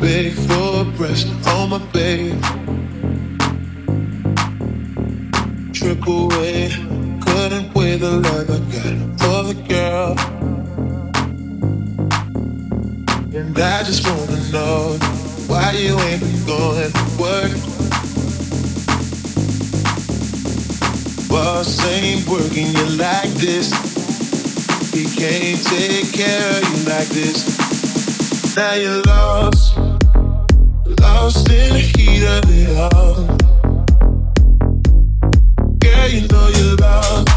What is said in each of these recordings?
Big for breast on my babe. Triple A, couldn't weigh the love I got for the girl. And I just wanna know why you ain't been going to work. Boss ain't working you like this. He can't take care of you like this. Now you're lost, lost in the heat of it all. Girl, you know you're lost,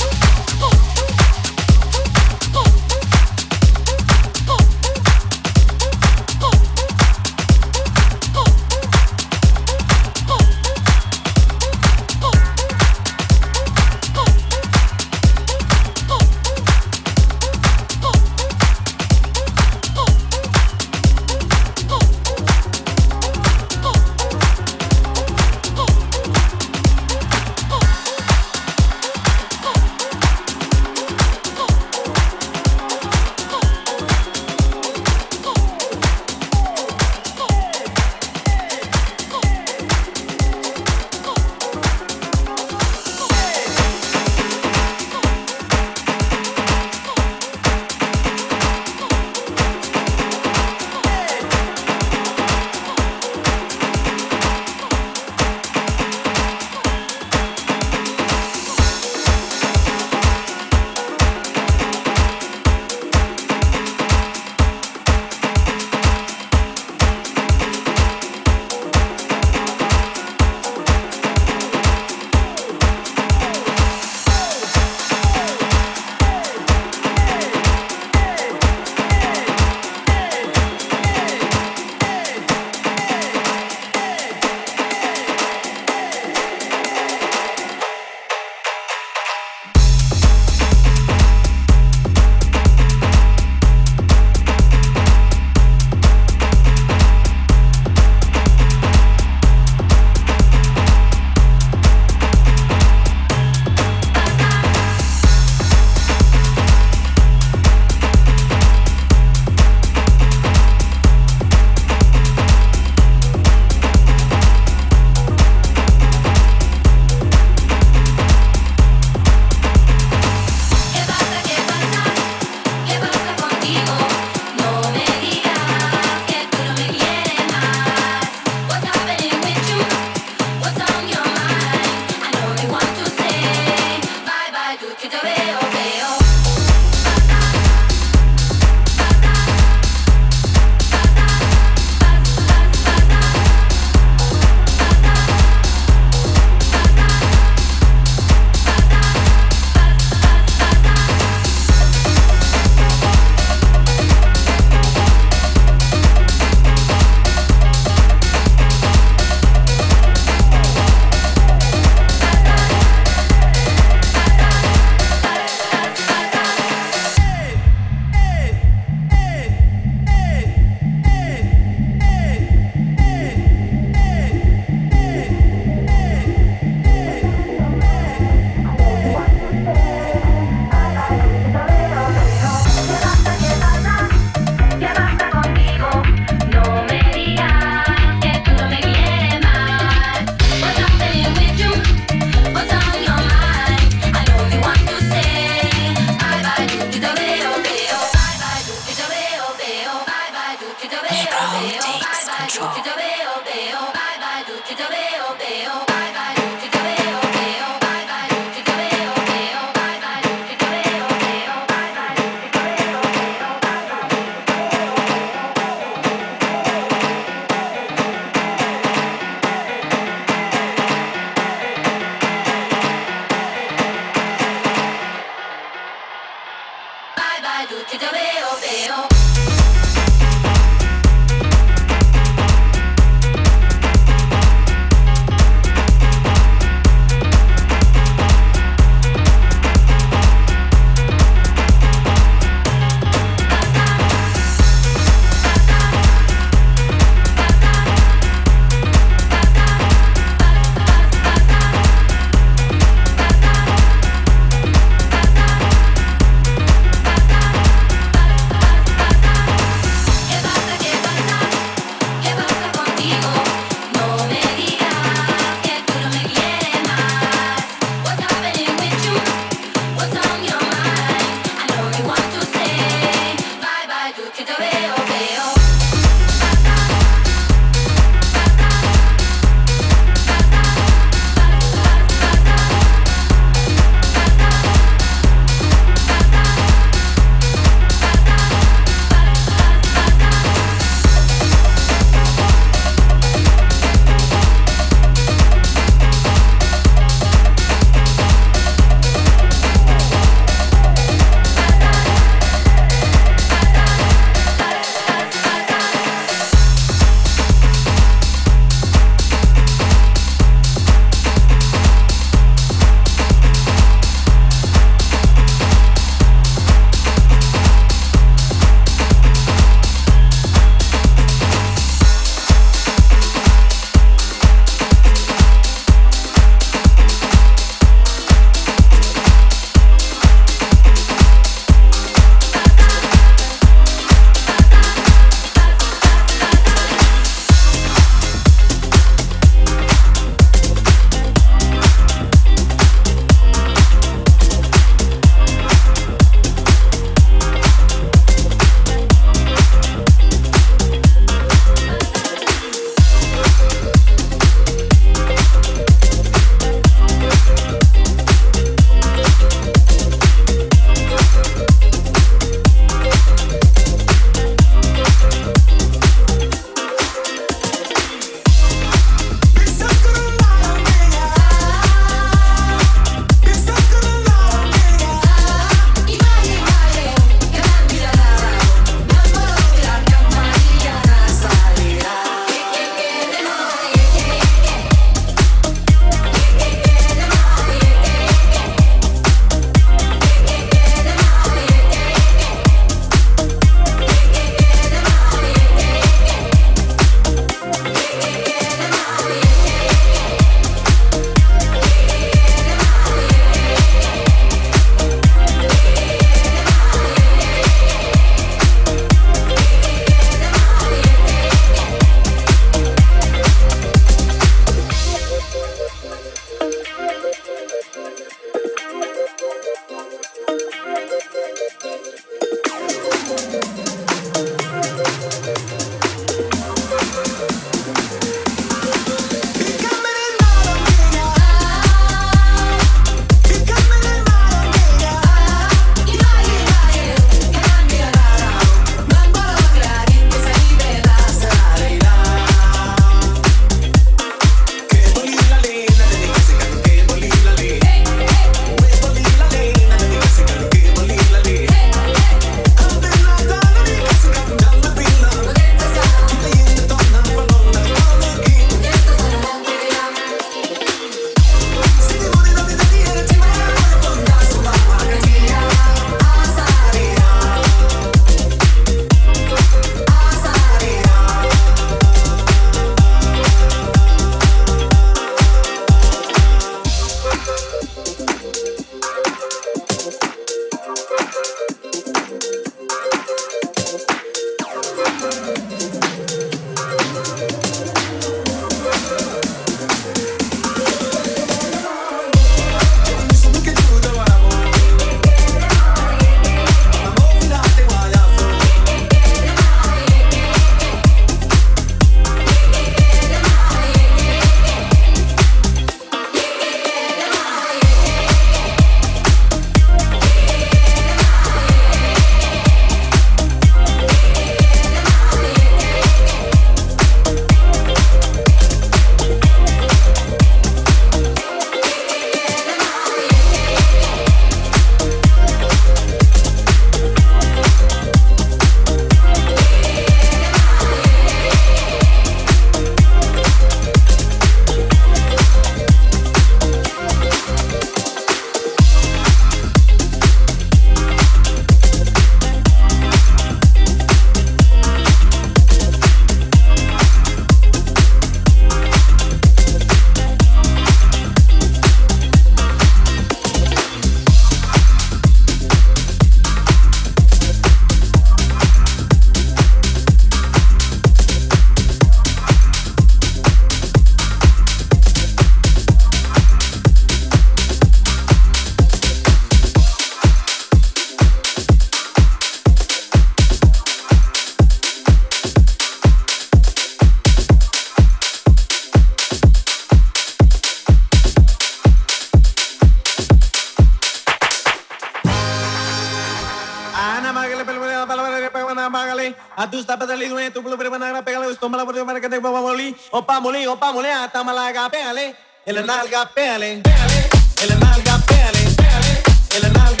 te voy a molir, o pa' molir, o pa' moler, hasta Málaga, pégale, en la nalga, pégale, pégale, en la nalga, pégale, pégale.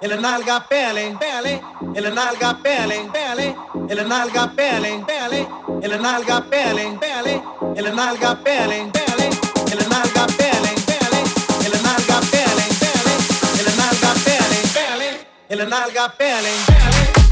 El nalga pele, pele, el nalga pele, pele, el nalga pele, pele, el nalga pele, pele, el nalga pele, pele, el nalga pele, pele, el nalga pele, pele, el nalga pele, pele, el nalga pele, pele.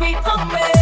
me away.